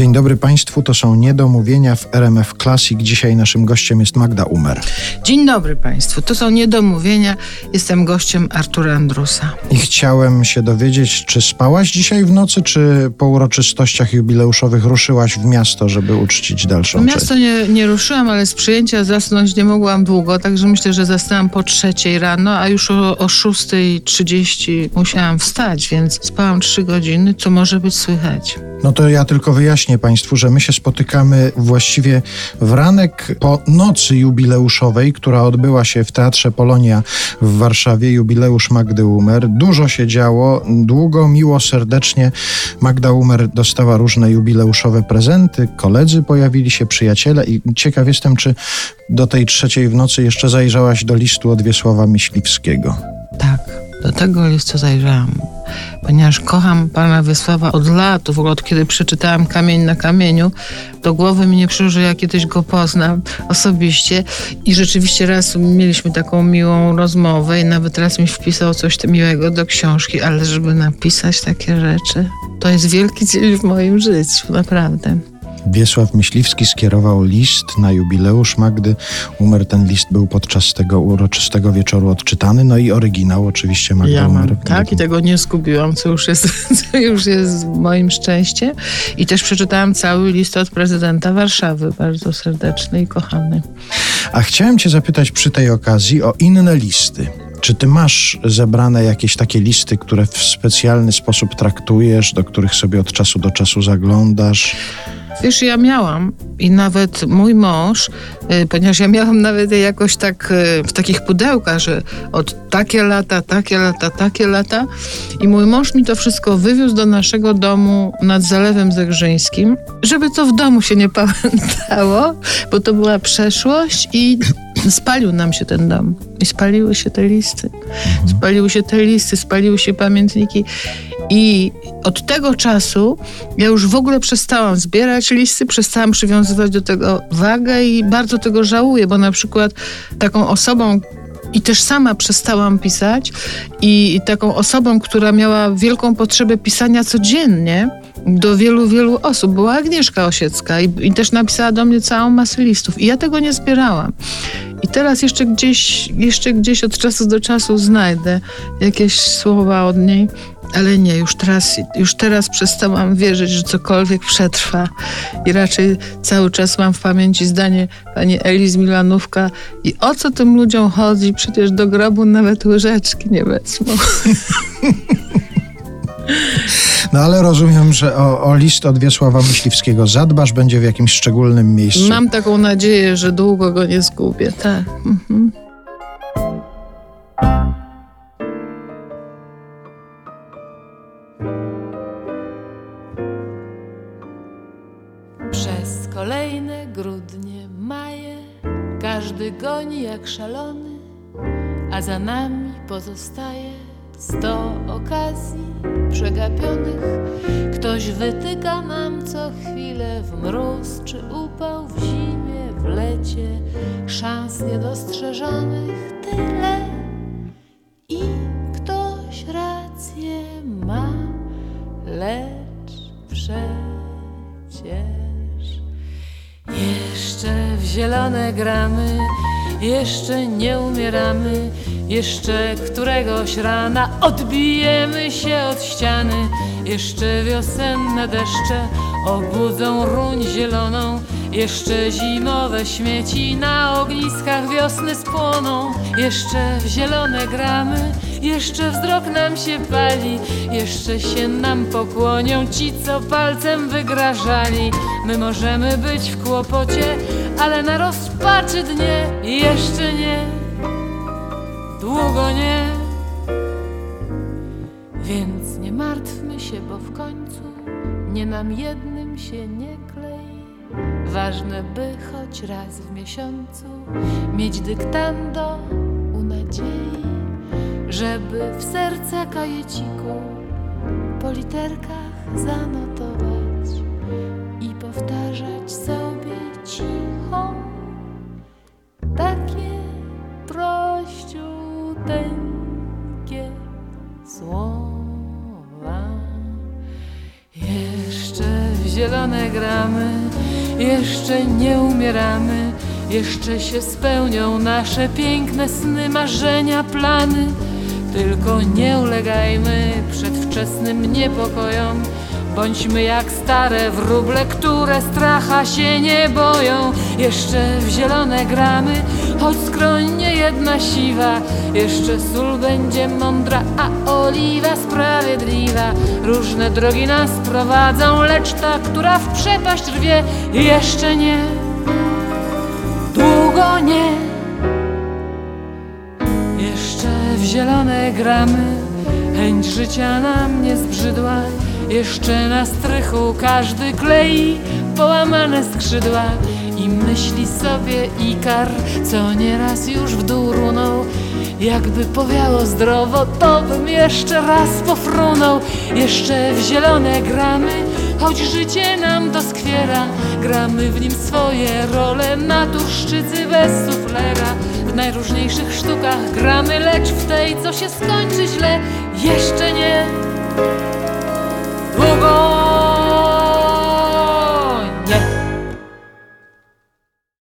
Dzień dobry Państwu, to są Niedomówienia w RMF Classic. Dzisiaj naszym gościem jest Magda Umer. Dzień dobry Państwu, to są Niedomówienia. Jestem gościem Artura Andrusa. I chciałem się dowiedzieć, czy spałaś dzisiaj w nocy, czy po uroczystościach jubileuszowych ruszyłaś w miasto, żeby uczcić dalszą W miasto nie, nie ruszyłam, ale z przyjęcia zasnąć nie mogłam długo, także myślę, że zasnęłam po trzeciej rano, a już o, o 6.30 musiałam wstać, więc spałam trzy godziny, co może być słychać. No to ja tylko wyjaśnię Państwu, że my się spotykamy właściwie w ranek po nocy jubileuszowej, która odbyła się w Teatrze Polonia w Warszawie, jubileusz Magdy Umer. Dużo się działo, długo, miło, serdecznie. Magda Umer dostała różne jubileuszowe prezenty, koledzy pojawili się, przyjaciele i ciekaw jestem, czy do tej trzeciej w nocy jeszcze zajrzałaś do listu od Wiesława Myśliwskiego. Tak, do tego listu zajrzałam ponieważ kocham pana Wysława od lat, w ogóle od kiedy przeczytałam Kamień na kamieniu, do głowy mi nie przyszło, że ja kiedyś go poznam osobiście i rzeczywiście raz mieliśmy taką miłą rozmowę i nawet raz mi wpisał coś miłego do książki, ale żeby napisać takie rzeczy, to jest wielki dzień w moim życiu, naprawdę. Wiesław Myśliwski skierował list na jubileusz Magdy Umer. Ten list był podczas tego uroczystego wieczoru odczytany, no i oryginał oczywiście Magdy ja Umer. Tak, i tego nie zgubiłam, co już, jest, co już jest moim szczęściem. I też przeczytałam cały list od prezydenta Warszawy, bardzo serdeczny i kochany. A chciałem cię zapytać przy tej okazji o inne listy. Czy ty masz zebrane jakieś takie listy, które w specjalny sposób traktujesz, do których sobie od czasu do czasu zaglądasz? Wiesz, ja miałam i nawet mój mąż, y, ponieważ ja miałam nawet jakoś tak y, w takich pudełkach, że od takie lata, takie lata, takie lata i mój mąż mi to wszystko wywiózł do naszego domu nad Zalewem Zegrzyńskim, żeby to w domu się nie pamiętało, bo to była przeszłość i spalił nam się ten dom. I spaliły się te listy. Spaliły się te listy, spaliły się pamiętniki. I od tego czasu ja już w ogóle przestałam zbierać listy, przestałam przywiązywać do tego wagę i bardzo tego żałuję, bo na przykład taką osobą, i też sama przestałam pisać, i taką osobą, która miała wielką potrzebę pisania codziennie, do wielu, wielu osób. Była Agnieszka Osiecka i, i, też napisała do mnie całą masę listów. I ja tego nie zbierałam. I teraz jeszcze gdzieś, jeszcze gdzieś od czasu do czasu znajdę jakieś słowa od niej. Ale nie, już teraz, już teraz przestałam wierzyć, że cokolwiek przetrwa. I raczej cały czas mam w pamięci zdanie pani Eli z Milanówka. I o co tym ludziom chodzi? Przecież do grobu nawet łyżeczki nie wezmą. No ale rozumiem, że o, o, list od Wiesława Myśliwskiego zadbasz, będzie w jakimś szczególnym miejscu. Mam taką nadzieję, że długo go nie zgubię, tak. Mhm. Przez kolejne grudnie, maje każdy goni jak szalony, a za nami pozostaje sto okazji przegapionych. Ktoś wytyka nam co chwilę w mróz czy upał, w zimie, w lecie, szans niedostrzeżonych tyle. I ktoś rację ma, lecz przecież jeszcze w zielone gramy, jeszcze nie umieramy jeszcze któregoś rana odbijemy się od ściany. Jeszcze wiosenne deszcze obudzą ruń zieloną. Jeszcze zimowe śmieci na ogniskach wiosny spłoną. Jeszcze w zielone gramy, jeszcze wzrok nam się pali. Jeszcze się nam pokłonią ci, co palcem wygrażali. My możemy być w kłopocie, ale na rozpaczy dnie jeszcze nie długo nie. Więc nie martwmy się, bo w końcu nie nam jednym się nie klei. Ważne, by choć raz w miesiącu mieć dyktando u nadziei, żeby w serca kajeciku po literkach zanotować słowa. Jeszcze w zielone gramy, jeszcze nie umieramy, jeszcze się spełnią nasze piękne sny, marzenia, plany. Tylko nie ulegajmy przedwczesnym niepokojom. Bądźmy jak stare wróble, które stracha się nie boją. Jeszcze w zielone gramy, choć skroń nie jedna siwa. Jeszcze sól będzie mądra, a oliwa sprawiedliwa. Różne drogi nas prowadzą, lecz ta, która w przepaść rwie, jeszcze nie. Długo nie. Jeszcze w zielone gramy, chęć życia nam nie zbrzydła. Jeszcze na strychu każdy klei połamane skrzydła i myśli sobie Ikar, co nieraz już w dół runął. Jakby powiało zdrowo, to bym jeszcze raz pofrunął. Jeszcze w zielone gramy, choć życie nam doskwiera. Gramy w nim swoje role, naturszczycy bez suflera. W najróżniejszych sztukach gramy, lecz w tej, co się skończy źle, jeszcze nie. 不过